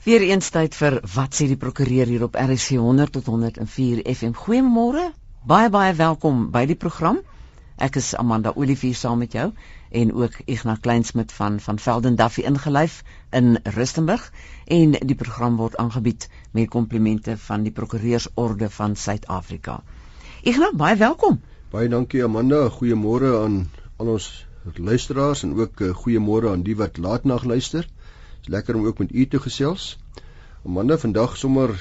Weer eens tyd vir wat sê die prokureur hier op RC 100 tot 104 FM. Goeiemôre. Baie baie welkom by die program. Ek is Amanda Olivier saam met jou en ook Ignas Kleinsmid van van Velden Duffy ingelyf in Rustenburg en die program word aangebied met komplimente van die Prokureursorde van Suid-Afrika. Ignas, baie welkom. Baie dankie Amanda. Goeiemôre aan al ons luisteraars en ook eh, goeiemôre aan die wat laatnag luister. Dis lekker om ook met u te gesels. Amanda, vandag sommer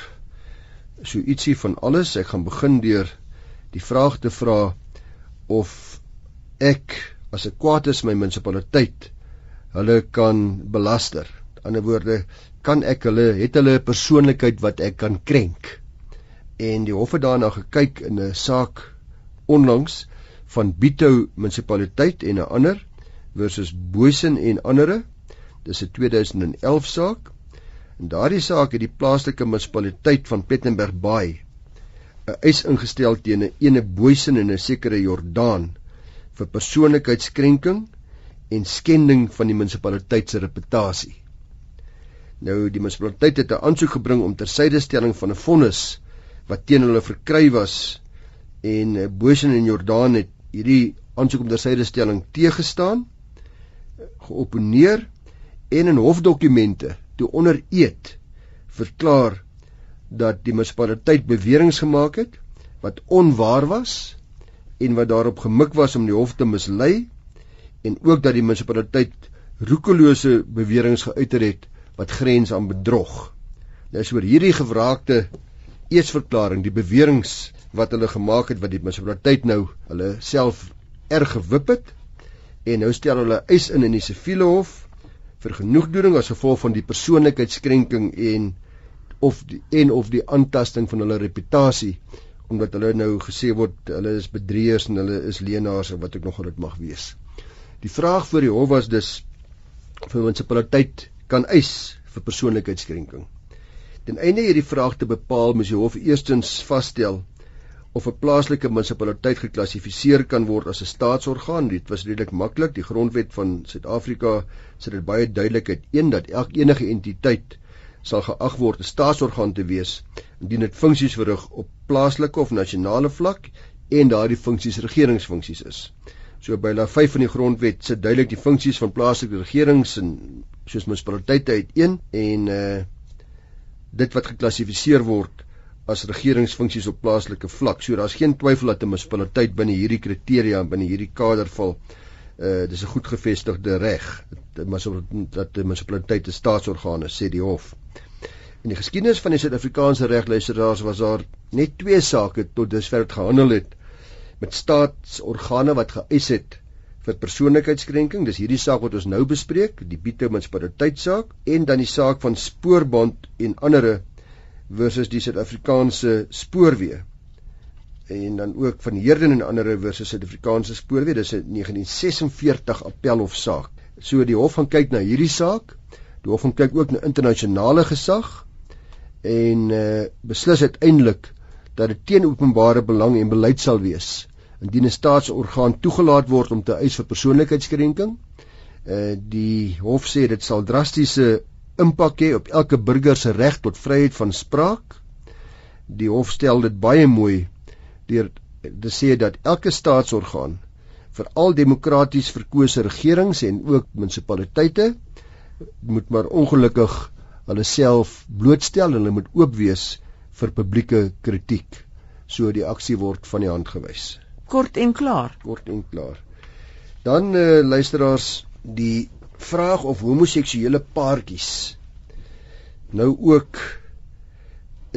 so ietsie van alles. Ek gaan begin deur die vraag te vra of ek as ek kwaad is my munisipaliteit hulle kan belaster. In ander woorde, kan ek hulle het hulle 'n persoonlikheid wat ek kan krenk? En die hof het daarna gekyk in 'n saak onlangs van Bito munisipaliteit en 'n ander versus Boysen en andere Dis 'n 2011 saak. In daardie saak het die plaaslike munisipaliteit van Plettenberg Bay 'n eis ingestel teen 'n ene Boysen en 'n sekere Jordaan vir persoonlikheidskrenking en skending van die munisipaliteit se reputasie. Nou die munisipaliteit het 'n aansoek gebring om tersydestelling van 'n vonnis wat teen hulle verkry was en Boysen en Jordaan het hierdie aansoek om tersydestelling teëgestaan geopponeer en in hofdokumente toe onder eed verklaar dat die munisipaliteit beweringe gemaak het wat onwaar was en wat daarop gemik was om die hof te mislei en ook dat die munisipaliteit roekelose beweringe geuiter het wat grens aan bedrog. Nou is oor hierdie gewraakte eetsverklaring, die beweringe wat hulle gemaak het wat die munisipaliteit nou hulle self erg gewip het en nou stel hulle eis in in die siviele hof vir genoegdoening as gevolg van die persoonlikheidskrenking en of die, en of die aantasting van hulle reputasie omdat hulle nou gesê word hulle is bedrieërs en hulle is leenaars en wat ek nog dit mag wees. Die vraag vir die hof was dus vir munisipaliteit kan eis vir persoonlikheidskrenking. Ten einde hierdie vraag te bepaal, moet die hof eerstens vasstel of 'n plaaslike munisipaliteit geklassifiseer kan word as 'n staatsorgaan. Dit was redelik maklik. Die grondwet van Suid-Afrika sê dit baie duidelik uit een dat elke enige entiteit sal geag word 'n staatsorgaan te wees indien dit funksies verrig op plaaslike of nasionale vlak en daardie funksies regeringsfunksies is. So by la 5 van die grondwet sê duidelik die funksies van plaaslike regerings en soos munisipaliteite uiteen en uh dit wat geklassifiseer word as regeringsfunksies op plaaslike vlak. So daar's geen twyfel dat 'n munisipaliteit binne hierdie kriteria en binne hierdie kader val. Uh dis 'n goed gevestigde reg dat 'n munisipaliteit 'n staatsorgaan is, sê die hof. In die geskiedenis van die Suid-Afrikaanse regluisteraars was daar net twee sake tot dusver gehandel het met staatsorgane wat geëis het vir persoonlikheidskrenking. Dis hierdie saak wat ons nou bespreek, die Biete munisipaliteit saak en dan die saak van Spoorbond en ander versus die Suid-Afrikaanse spoorweë en dan ook van Herden en ander versus Suid-Afrikaanse spoorweë dis 'n 1946 appelhofsaak. So die hof gaan kyk na hierdie saak. Die hof gaan kyk ook na internasionale gesag en uh beslis uiteindelik dat dit teen openbare belang en beleid sal wees indien 'n staatsorgaan toegelaat word om te eis vir persoonlikheidskrenking. Uh die hof sê dit sal drastiese impak hê op elke burger se reg tot vryheid van spraak. Die hof stel dit baie mooi deur te sê dat elke staatsorgaan vir al demokraties verkose regerings en ook munisipaliteite moet maar ongelukkig hulle self blootstel en hulle moet oop wees vir publieke kritiek. So die aksie word van die hand gewys. Kort en klaar. Kort en klaar. Dan uh, luisteraars die vraag of homoseksuele paartjies nou ook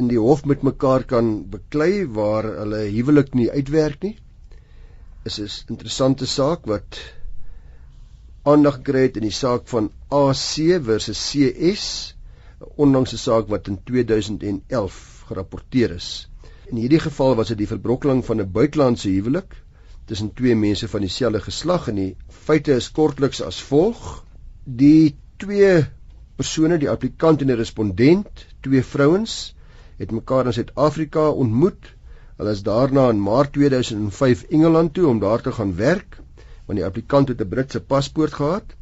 in die hof met mekaar kan beklei waar hulle huwelik nie uitwerk nie is 'n interessante saak wat aandag gekry het in die saak van AC versus CS 'n onlangse saak wat in 2011 gerapporteer is. In hierdie geval was dit die verbrokkeling van 'n buitelandse huwelik tussen twee mense van dieselfde geslag en die feite is kortliks as volg: Die twee persone, die applikant en die respondent, twee vrouens, het mekaar in Suid-Afrika ontmoet. Hulle is daarna in Maart 2005 Engeland toe om daar te gaan werk, want die applikant het 'n Britse paspoort gehad.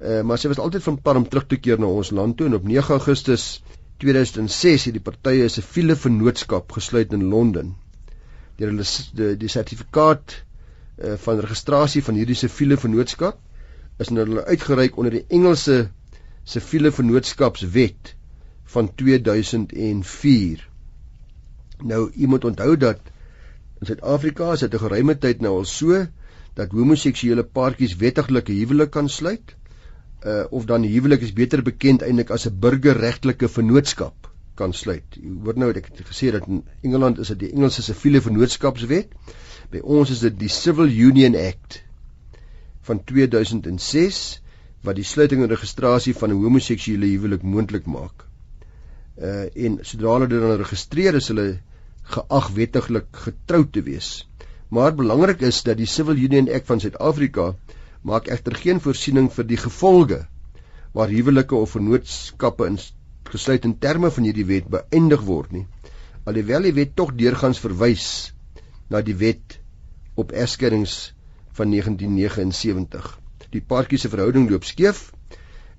Uh, maar sy was altyd van plan om terug te keer na ons land toe en op 9 Augustus 2006 het die partye 'n siviele vennootskap gesluit in Londen. Deur hulle die die sertifikaat uh, van registrasie van hierdie siviele vennootskap is nou hulle uitgereik onder die Engelse siviele vennootskapswet van 2004. Nou, u moet onthou dat in Suid-Afrika is dit 'n geruime tyd nou al so dat homoseksuele paartjies wettiglike huwelik kan sluit uh, of dan huwelik is beter bekend eintlik as 'n burgerregtelike vennootskap kan sluit. Jy hoor nou ek het gesê dat in Engeland is dit die Engelse siviele vennootskapswet. By ons is dit die Civil Union Act van 2006 wat die sluiting en registrasie van 'n homoseksuele huwelik moontlik maak. Uh en sodra hulle dit dan registreer is hulle geag wettiglik getroud te wees. Maar belangrik is dat die Civil Union Act van Suid-Afrika maak egter geen voorsiening vir die gevolge waar huwelike of vennootskappe in gesluit in terme van hierdie wet beëindig word nie. Alhoewel die wet tog deurgangs verwys na die wet op egskeidings van 1979. Die paartjie se verhouding loop skeef.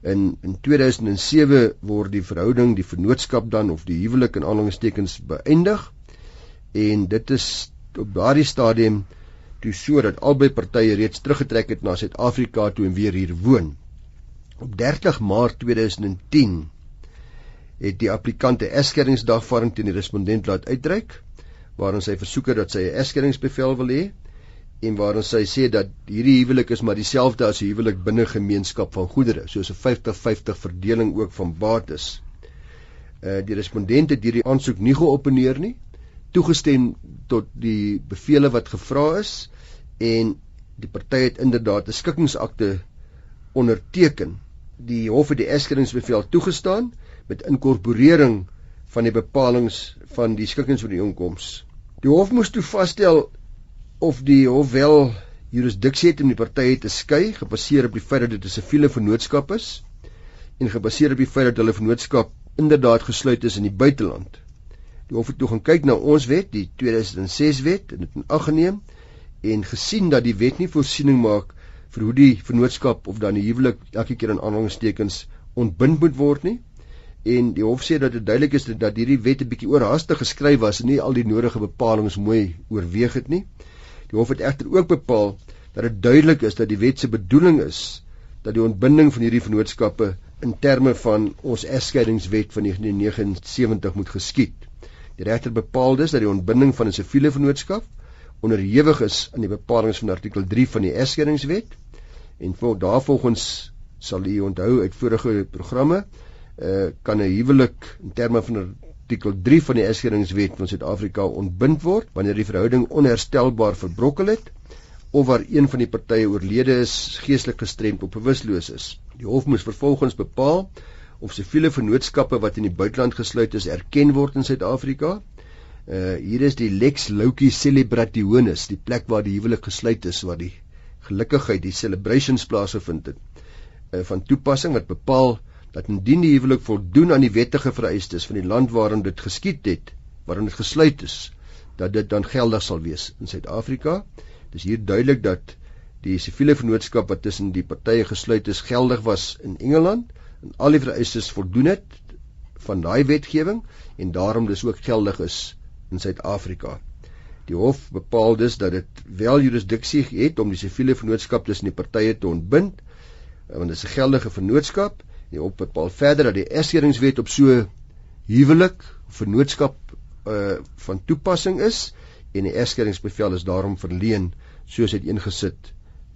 In in 2007 word die verhouding, die vennootskap dan of die huwelik in aanhalingstekens beëindig. En dit is op daardie stadium toe sodat albei partye reeds teruggetrek het na Suid-Afrika toe en weer hier woon. Op 30 Maart 2010 het die applikant 'n egskeringsdagvaarding teen die respondent laat uitreik waarin sy versoek het dat sy 'n egskeringsbevel wil hê en waarin sy sê dat hierdie huwelik is maar dieselfde as 'n huwelik binne gemeenskap van goedere, soos 'n 50-50 verdeling ook van bates. Uh die respondent het hierdie aansoek nie geopeneer nie, toegestem tot die bevele wat gevra is en die party het inderdaad 'n skikkingsakte onderteken. Die hof het die eskeringsbevel toegestaan met inkorporering van die bepalinge van die skikkingsooreenkoms. Die hof moes toe vasstel of die hof wel jurisdiksie het om die partye te skei gebaseer op die feit dat dit 'n siviele vennootskap is en gebaseer op die feit dat hulle vennootskap inderdaad gesluit is in die buiteland. Die hof het toe gaan kyk na ons wet, die 2006 wet en dit in ag geneem en gesien dat die wet nie voorsiening maak vir hoe die vennootskap of dan die huwelik elke keer in aanhalingstekens ontbind moet word nie en die hof sê dat dit duidelik is dat hierdie wet 'n bietjie oorhaastig geskryf was en nie al die nodige bepalinge mooi oorweeg het nie die hof het egter ook bepaal dat dit duidelik is dat die wet se bedoeling is dat die ontbinding van hierdie vennootskappe in terme van ons egskeidingswet van 1979 moet geskied. Die regter bepaal dus dat die ontbinding van 'n siviele vennootskap onderhewig is aan die bepalinge van artikel 3 van die Eskeringswet en vol daarvolgens sal u onthou uit vorige programme uh, kan 'n huwelik in terme van artikel 3 van die Eskeringswet van Suid-Afrika ontbind word wanneer die verhouding onherstelbaar verbrokkel het of waar een van die partye oorlede is, geestelik gestremd of bewusteloos is. Die hof moes vervolgens bepaal of siviele vennootskappe wat in die buiteland gesluit is erken word in Suid-Afrika Uh hier is die Lex Loukie Celebrationis, die plek waar die huwelik gesluit is, waar die gelukkigheid, die celebrations plaasgevind het. Uh van toepassing wat bepaal dat indien die huwelik voldoen aan die wettige vereistes van die land waarin dit geskied het, waarin dit gesluit is, dat dit dan geldig sal wees in Suid-Afrika. Dis hier duidelik dat die siviele vennootskap wat tussen die partye gesluit is geldig was in Engeland en al die vereistes voldoen het van daai wetgewing en daarom dis ook geldig is in Suid-Afrika. Die hof bepaal dus dat dit wel jurisdiksie het om die siviele vennootskap tussen die partye te ontbind, eh, want dit is 'n geldige vennootskap. Die hof bepaal verder dat die eskeringswet op so huwelik of vennootskap uh van toepassing is en die eskeringsbevel is daarom verleen soos dit ingesit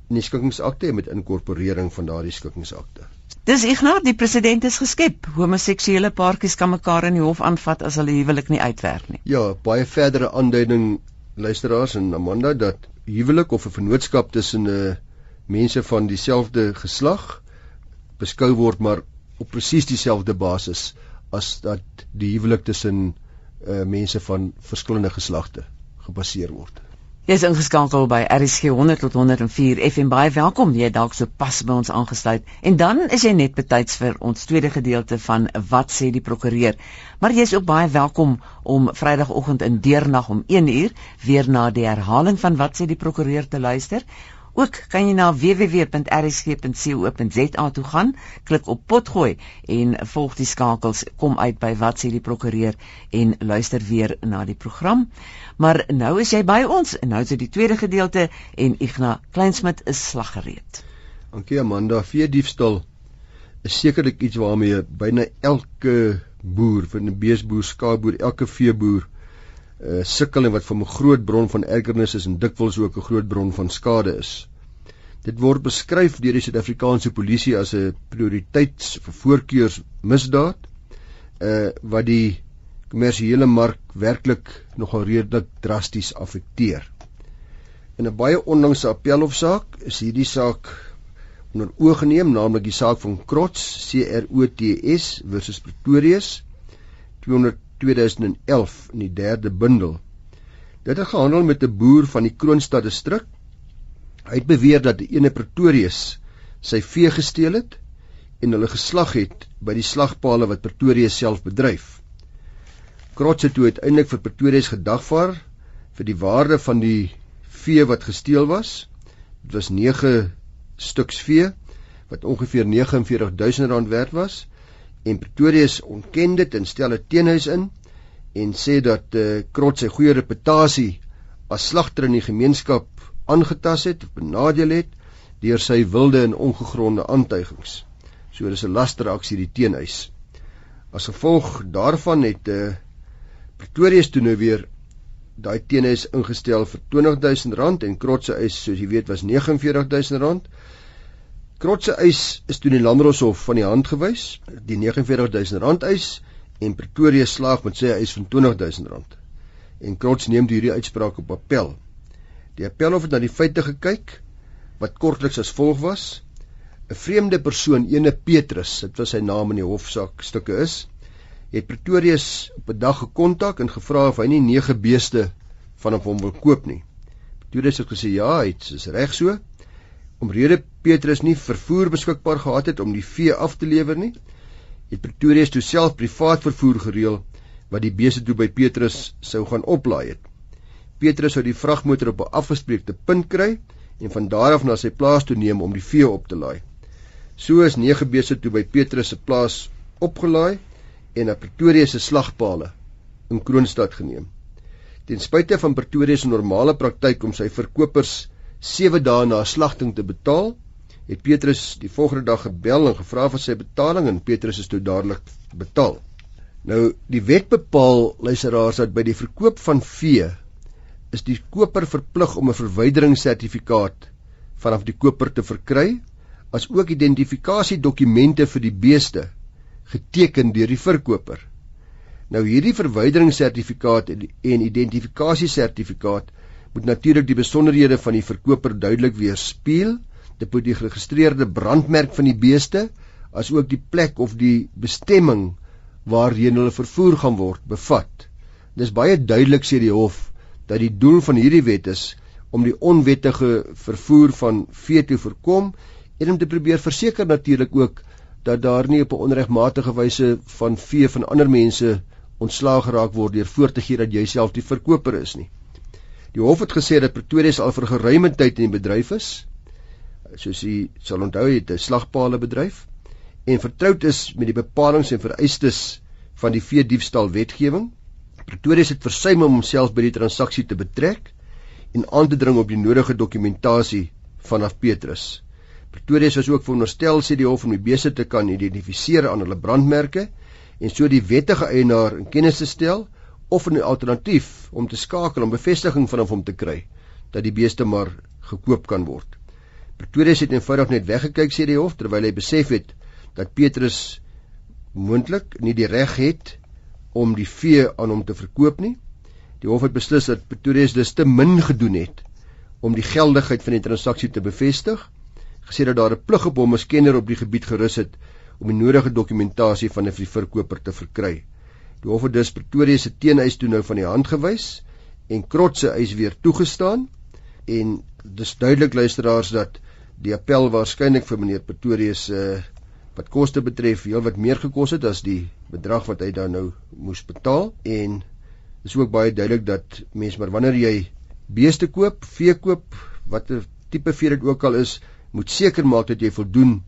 in die skikkingsakte met inkorporering van daardie skikkingsakte. Dis Ignas, die president is geskep. Homoseksuele paartjies kan mekaar in die hof aanvat as hulle huwelik nie uitwerk nie. Ja, baie verdere aanduiding luisteraars en Amanda dat huwelik of 'n vennootskap tussen 'n uh, mense van dieselfde geslag beskou word maar op presies dieselfde basis as dat die huwelik tussen uh, mense van verskillende geslagte gebaseer word. Jy's ingeskakel by RSG 100 tot 104 FM. Baie welkom. Jy dalk so pas by ons aangesluit. En dan is jy net betyds vir ons tweede gedeelte van wat sê die prokureur. Maar jy's ook baie welkom om Vrydagoggend in deernag om 1uur weer na die herhaling van wat sê die prokureur te luister. Ook kan jy na www.rsg.co.za toe gaan, klik op potgooi en volg die skakels, kom uit by wat sê die prokureur en luister weer na die program. Maar nou is jy by ons en nou is dit die tweede gedeelte en Ignas Kleinsmid is slaggereed. Dankie Amanda, vee diefstal is sekerlik iets waarmee byna elke boer, van 'n beesboer, skaapboer, elke veeboer uh sukkel en wat vir 'n groot bron van ergernis is en dikwels ook 'n groot bron van skade is. Dit word beskryf deur die Suid-Afrikaanse polisie as 'n prioriteits voorkeursmisdaad uh wat die kommersiële mark werklik nogal redelik drasties affekteer. In 'n baie onlangse appelhofsaak is hierdie saak onder oog geneem, naamlik die saak van Krots CROTS versus Pretorius 200 2011 in die derde bundel. Dit het gehandel met 'n boer van die Kroonstad distrik. Hy het beweer dat die ene Pretorius sy vee gesteel het en hulle geslag het by die slagpale wat Pretorius self bedryf. Krots het toe uiteindelik vir Pretorius gedagvaar vir die waarde van die vee wat gesteel was. Dit was 9 stuks vee wat ongeveer 49000 rand werd was en Pretorius ontken dit en stel 'n teenhuis in en sê dat eh uh, Krot sy goeie reputasie as slagter in die gemeenskap aangetas het of benadeel het deur sy wilde en ongegronde aantuigings. So dis 'n lasteraksie die teenhuis. As gevolg daarvan het eh uh, Pretorius toe nou weer daai teenhuis ingestel vir R20000 en Krot se eis soos jy weet was R49000 Krotse eis is toe die Landdroshof van die hand gewys, die 49000 rand eis en Pretoria slaag met sy eis van 20000 rand. En Krots neem hierdie uitspraak op appel. Die appelhof het na die feite gekyk wat kortliks as volg was: 'n vreemde persoon, ene Petrus, dit was sy naam in die hofsaak stukke is, het Pretoria op 'n dag gekontak en gevra of hy nie nege beeste van hom wil koop nie. Pretoria het gesê ja, dit is reg so omrede Petrus nie vervoer beskikbaar gehad het om die vee af te lewer nie, het Pretorius toe self privaat vervoer gereël wat die beeste toe by Petrus sou gaan oplaai het. Petrus sou die vragmotor op 'n afgespreekte punt kry en van daar af na sy plaas toe neem om die vee op te laai. So is nege beeste toe by Petrus se plaas opgelaai en na Pretorius se slagpale in Kroonstad geneem. Ten spyte van Pretorius se normale praktyk om sy verkopers 7 dae na slagting te betaal, het Petrus die volgende dag gebel en gevra vir sy betaling en Petrus is toe dadelik betaal. Nou die wet bepaal luisteraars dat by die verkoop van vee is die koper verplig om 'n verwyderingssertifikaat vanaf die koper te verkry as ook identifikasiedokumente vir die beeste geteken deur die verkoper. Nou hierdie verwyderingssertifikaat en identifikasiesertifikaat moet natuurlik die besonderhede van die verkoper duidelik weerspieël. Dit moet die geregistreerde brandmerk van die beeste as ook die plek of die bestemming waarheen hulle vervoer gaan word bevat. Dis baie duidelik sê die hof dat die doel van hierdie wet is om die onwettige vervoer van vee te voorkom en om te probeer verseker natuurlik ook dat daar nie op 'n onregmatige wyse van vee van ander mense ontslaag geraak word deur voor te gee dat jy self die verkoper is nie. Die hof het gesê dat Pretoria al vir geruime tyd in die bedryf is. Soos u sal onthou, het 'n slagpale bedryf en vertroud is met die bepalinge en vereistes van die vee diefstal wetgewing. Pretoria het versuim om homself by die transaksie te betrek en aan te dring op die nodige dokumentasie vanaf Petrus. Pretoria was ook veronderstel sê die hof om die beeste te kan identifiseer aan hulle brandmerke en so die wettige eienaar in kennis te stel of 'n alternatief om te skakel om bevestiging van hom te kry dat die beeste maar gekoop kan word. Pretoria het eenvoudig net weggekyk sê die hof terwyl hy besef het dat Petrus moontlik nie die reg het om die vee aan hom te verkoop nie. Die hof het beslis dat Pretoria dus te min gedoen het om die geldigheid van die transaksie te bevestig, gesê dat daar 'n plig op hom as kenner op die gebied gerus het om die nodige dokumentasie van 'n verkoper te verkry. Die hof het dus Pretoria se teeneis toe nou van die hand gewys en Krot se eis weer toegestaan en dis duidelik luisteraars dat die appel waarskynlik vir meneer Pretoria se uh, wat koste betref heel wat meer gekos het as die bedrag wat hy dan nou moes betaal en dis ook baie duidelik dat mens maar wanneer jy beeste koop, vee koop, watter tipe vee dit ook al is, moet seker maak dat jy voldoen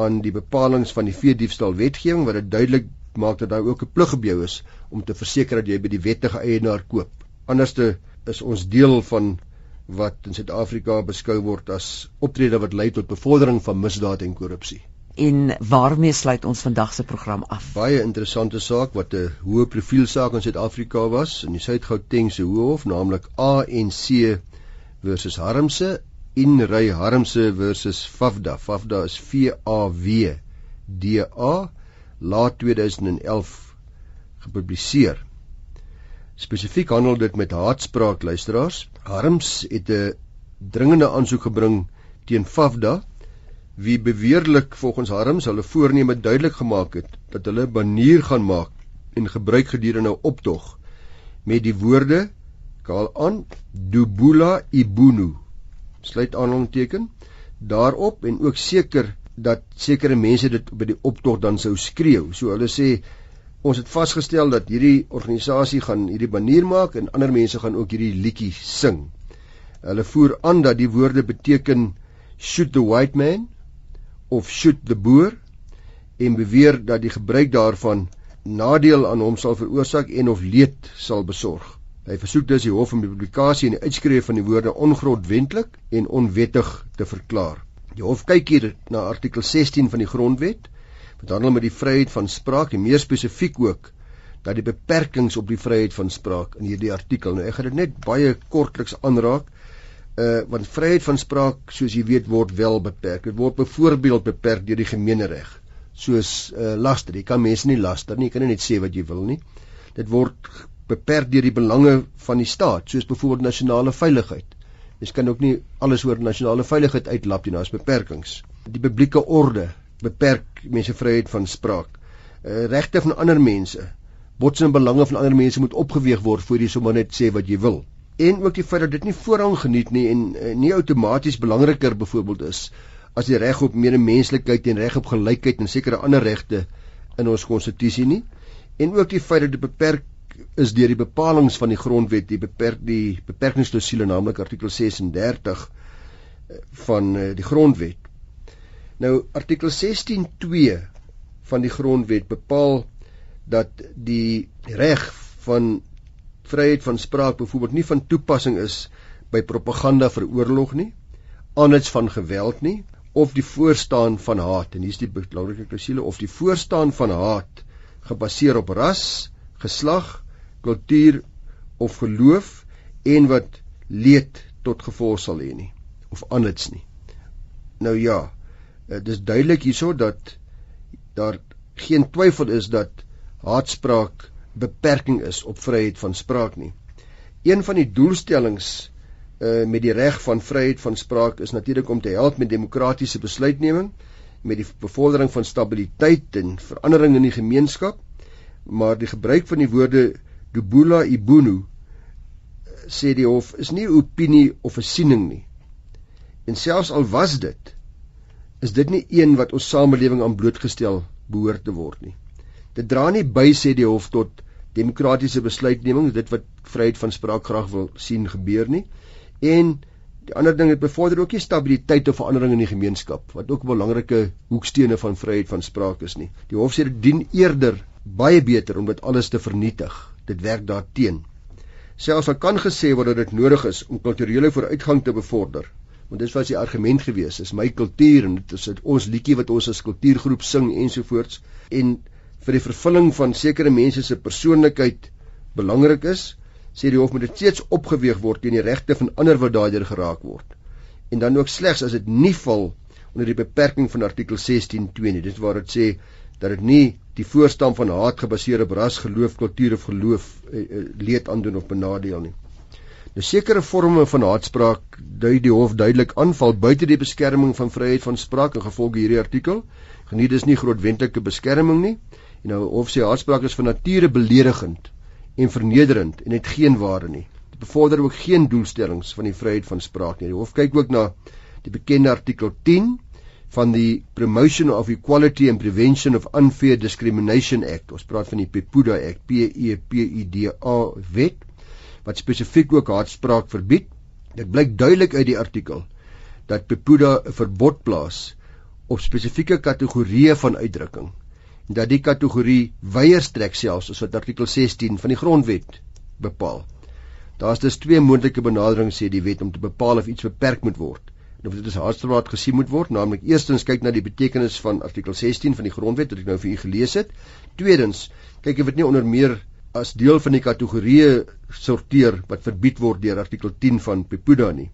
aan die bepalinge van die veediefstal wetgewing wat dit duidelik maak dat daar ook 'n plig jou is om te verseker dat jy by die wettige eienaar koop. Anderste is ons deel van wat in Suid-Afrika beskou word as optrede wat lei tot bevordering van misdaad en korrupsie. En waarmee sluit ons vandag se program af? Baie interessante saak wat 'n hoë profiel saak in Suid-Afrika was in die Suid-Gautengse Hof, naamlik ANC versus Harmse in ry Harmse versus Fafda. Fafda is V A W D A laat 2011 gepubliseer. Spesifiek handel dit met haatspraak luisteraars. Harms het 'n dringende aansoek gebring teen Fafda wie beweerlik volgens Harms hulle voorneme duidelik gemaak het dat hulle 'n banier gaan maak en gebruik gedurende 'n optog met die woorde kaal aan dubula ibunu sluit aanhangteken daarop en ook seker dat sekere mense dit by die optog dan sou skreeu. So hulle sê ons het vasgestel dat hierdie organisasie gaan hierdie banier maak en ander mense gaan ook hierdie liedjie sing. Hulle voer aan dat die woorde beteken shoot the white man of shoot the boer en beweer dat die gebruik daarvan nadeel aan hom sal veroorsaak en of leed sal besorg. Hy versoek dus die hof om die publikasie en die uitskrifte van die woorde ongrondwetlik en onwettig te verklaar. Die hof kyk hier na artikel 16 van die grondwet wat handel met die vryheid van spraak en meer spesifiek ook dat die beperkings op die vryheid van spraak in hierdie artikel. Nou ek gaan dit net baie kortliks aanraak. Uh want vryheid van spraak soos jy weet word wel beperk. Dit word byvoorbeeld beperk deur die gemeenereg soos uh laster. Jy kan mense nie laster nie. Jy kan net sê wat jy wil nie. Dit word beperk deur die belange van die staat soos byvoorbeeld nasionale veiligheid. Jy kan ook nie alles oor nasionale veiligheid uitlap nie, daar's beperkings. Die publieke orde beperk mense vryheid van spraak. Uh, Regte van ander mense, botsende belange van ander mense moet opgeweeg word voor jy sommer net sê wat jy wil. En ook die feit dat dit nie voorrang geniet nie en uh, nie outomaties belangriker byvoorbeeld is as die reg op medemenslikheid en reg op gelykheid en sekere ander regte in ons konstitusie nie. En ook die feit dat dit beperk is deur die bepalinge van die grondwet die beperk die beperkingsklausule naamlik artikel 36 eh, van eh, die grondwet. Nou artikel 16.2 van die grondwet bepaal dat die reg van vryheid van spraak byvoorbeeld nie van toepassing is by propaganda vir oorlog nie, aanhits van geweld nie of die voorstaan van haat en hier is die belangrike klousule of die voorstaan van haat gebaseer op ras, geslag, kultuur of geloof en wat leed tot gevolg sal hê nie of anders nie. Nou ja, eh, dit is duidelik hierso dat daar geen twyfel is dat haatspraak beperking is op vryheid van spraak nie. Een van die doelstellings uh met die reg van vryheid van spraak is natuurlik om te help met demokratiese besluitneming, met die bevordering van stabiliteit en verandering in die gemeenskap, maar die gebruik van die woorde Dubula Ibunu sê die hof is nie 'n opinie of 'n siening nie. En selfs al was dit, is dit nie een wat ons samelewing aan blootgestel behoort te word nie. Dit dra nie by sê die hof tot demokratiese besluitneming, dit wat vryheid van spraak graag wil sien gebeur nie. En die ander ding dit bevorder ook nie stabiliteit of verandering in die gemeenskap wat ook 'n belangrike hoekstene van vryheid van spraak is nie. Die hof sê dit dien eerder baie beter om dit alles te vernietig dit werk daarteen. Selfs al kan gesê word dat dit nodig is om kulturele vooruitgang te bevorder, want dit was die argument gewees, is my kultuur en dit is ons liedjie wat ons as kultuurgroep sing ensovoorts en vir die vervulling van sekere mense se persoonlikheid belangrik is, sê die hof moet dit steeds opgeweeg word teen die regte van ander wat daardeur geraak word. En dan ook slegs as dit nie val onder die beperking van artikel 16.2 nie. Dit waar dit sê dat dit nie die voorstaan van haat gebaseer op ras, geloof, kultuur of geloof eh, eh, leed aandoen of benadeel nie. Nou sekere forme van haatspraak dui die hof duidelik aanval buite die beskerming van vryheid van spraak in gevolg hierdie artikel. Geniet dis nie grootwentlike beskerming nie. En nou hof sê haatspraak is van nature beledigend en vernederend en het geen waarde nie. Dit bevorder ook geen doelstellings van die vryheid van spraak nie. Die hof kyk ook na die bekende artikel 10 van die Promotion of Equality and Prevention of Unfair Discrimination Act. Ons praat van die PEPUDA Act, P E P U D A wet wat spesifiek ook haatspraak verbied. Dit blyk duidelik uit die artikel dat Pepuda 'n verbod plaas op spesifieke kategorieë van uitdrukking en dat die kategorie weier strek selfs as wat artikel 16 van die grondwet bepaal. Daar's dus twee moontlike benaderings sê die wet om te bepaal of iets beperk moet word. En of dit is haarstelbaar gesien moet word, naamlik eerstens kyk na die betekenis van artikel 16 van die grondwet wat ek nou vir u gelees het. Tweedens, kyk of dit nie onder meer as deel van die kategorieë sorteer wat verbied word deur artikel 10 van Pepuda nie.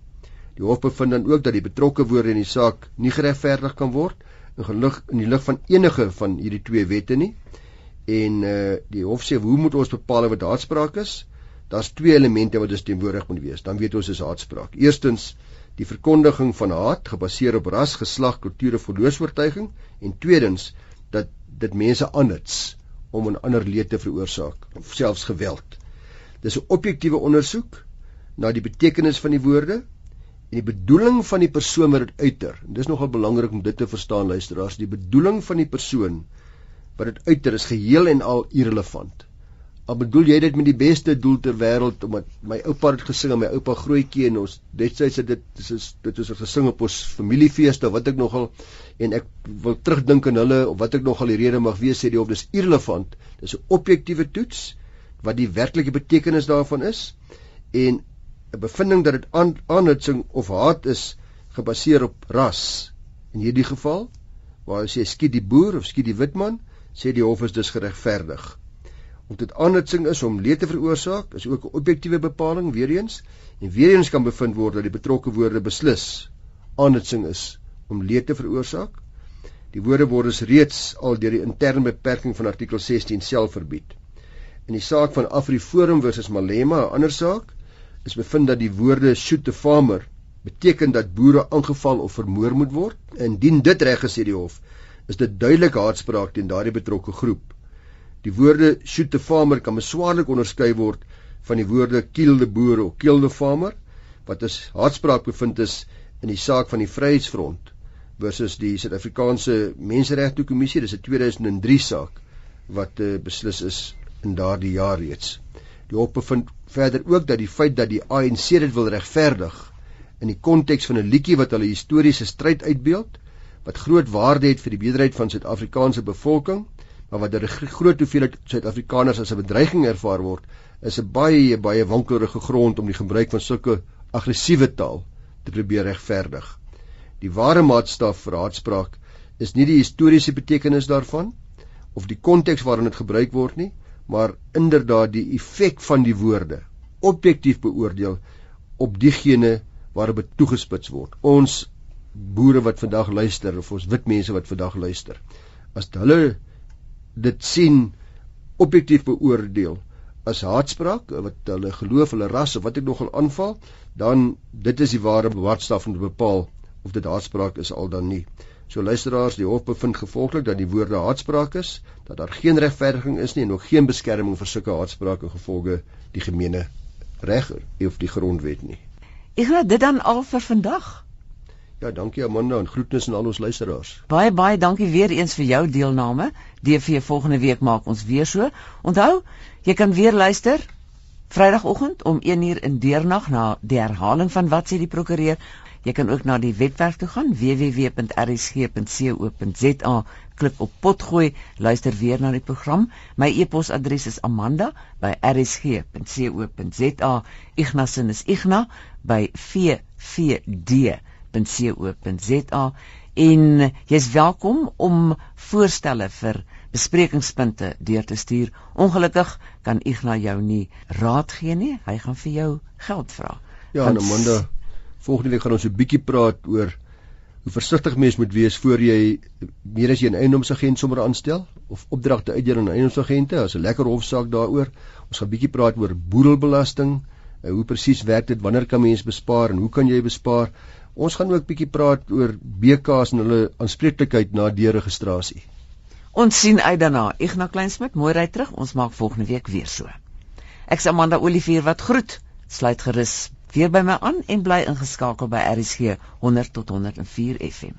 Die hof bevind dan ook dat die betrokke woorde in die saak nie geregverdig kan word in gelig in die lig van enige van hierdie twee wette nie. En uh die hof sê hoe moet ons bepaal wat haatspraak is? Daar's twee elemente wat dus teenwoordig moet wees. Dan weet ons is haatspraak. Eerstens die verkondiging van haat gebaseer op ras, geslag, kultuur of geloofs-oortuiging en tweedens dat dit mense aanhits om 'n ander leed te veroorsaak of selfs geweld. Dis 'n objektiewe ondersoek na die betekenis van die woorde en die bedoeling van die persoon wat dit uiter. En dis nogal belangrik om dit te verstaan luisteraars, die bedoeling van die persoon wat dit uiter is geheel en al irrelevant. Al bedoel jy dit met die beste doel ter wêreld omdat my oupa het gesing en my oupa grootjie en ons destyds het dit dis is dit is gesing op ons familiefeeste wat ek nogal en ek wil terugdink aan hulle of wat ek nogal die rede mag wees sê die op dis irrelevant. Dis 'n objektiewe toets wat die werklike betekenis daarvan is en 'n bevinding dat dit aanhitsing of haat is gebaseer op ras. In hierdie geval waar jy sê skiet die boer of skiet die wit man sê die hof is dus geregverdig of dit aanhitsing is om leed te veroorsaak, is ook 'n objektiewe bepaling weer eens en weer eens kan bevind word dat die betrokke woorde beslis aanhitsing is om leed te veroorsaak. Die woorde word dus reeds al deur die interne beperking van artikel 16 self verbied. In die saak van Afriforum versus Malema, 'n ander saak, is bevind dat die woorde shoot the farmer beteken dat boere aangeval of vermoor moet word. Indien dit reg gesê die hof, is dit duidelik haatspraak teen daardie betrokke groep. Die woorde shoot the farmer kan beswaarlik onderskei word van die woorde kill the boer of kill the farmer wat as haatspraak bevind is in die saak van die Vryheidsfront versus die Suid-Afrikaanse Menseregte Kommissie dis 'n 2003 saak wat uh, beslis is in daardie jaar reeds. Die hof bevind verder ook dat die feit dat die ANC dit wil regverdig in die konteks van 'n liedjie wat hulle historiese stryd uitbeeld wat groot waarde het vir die meerderheid van Suid-Afrikaanse bevolking maar wat deur 'n groot hoeveelheid Suid-Afrikaners as 'n bedreiging ervaar word, is 'n baie baie wankelige grond om die gebruik van sulke aggressiewe taal te probeer regverdig. Die ware maatstaf vir haatspraak is nie die historiese betekenis daarvan of die konteks waarin dit gebruik word nie, maar inderdaad die effek van die woorde objektief beoordeel op diegene waarop dit toegespits word. Ons boere wat vandag luister of ons wit mense wat vandag luister, as hulle dit sien objektief beoordeel as haatspraak wat hulle geloof, hulle ras of wat ek nogal aanval, dan dit is die ware bewaarstaf om te bepaal of dit haatspraak is al dan nie. So luisteraars, die hof bevind gevolglik dat die woorde haatspraak is, dat daar geen regverdiging is nie en ook geen beskerming vir sulke haatsprake gevolge die gemeene reg of die grondwet nie. Ek gaan dit dan al vir vandag. Ja, dankie Amanda en groetnis aan al ons luisteraars. Baie baie dankie weer eens vir jou deelname. DV volgende week maak ons weer so. Onthou, jy kan weer luister Vrydagoggend om 1uur in deernag na die herhaling van wat sê die prokureur. Jy kan ook na die webwerf toe gaan www.rsg.co.za klik op potgooi, luister weer na die program. My e-posadres is amanda@rsg.co.za. Ignasin is igna by vvd www.rsg.co.za en jy's welkom om voorstelle vir besprekingspunte deur te stuur. Ongelukkig kan Ignas jou nie raad gee nie. Hy gaan vir jou geld vra. Ja, Want... Amanda, volgende week gaan ons 'n bietjie praat oor hoe versigtig mens moet wees voor jy meer as een eiendomsagent sommer aanstel of opdragte uitdeel aan eiendomsagente. Daar's 'n lekker hofsaak daaroor. Ons gaan bietjie praat oor boedelbelasting. Hoe presies werk dit? Wanneer kan mens bespaar en hoe kan jy bespaar? Ons gaan ook bietjie praat oor BK's en hulle aanspreeklikheid na deregistrasie. Ons sien uit daarna. Ignas Kleinsmid, mooi ry terug. Ons maak volgende week weer so. Ek's Amanda Olivier wat groet. Sluit gerus weer by my aan en bly ingeskakel by RSG 100 tot 104 FM.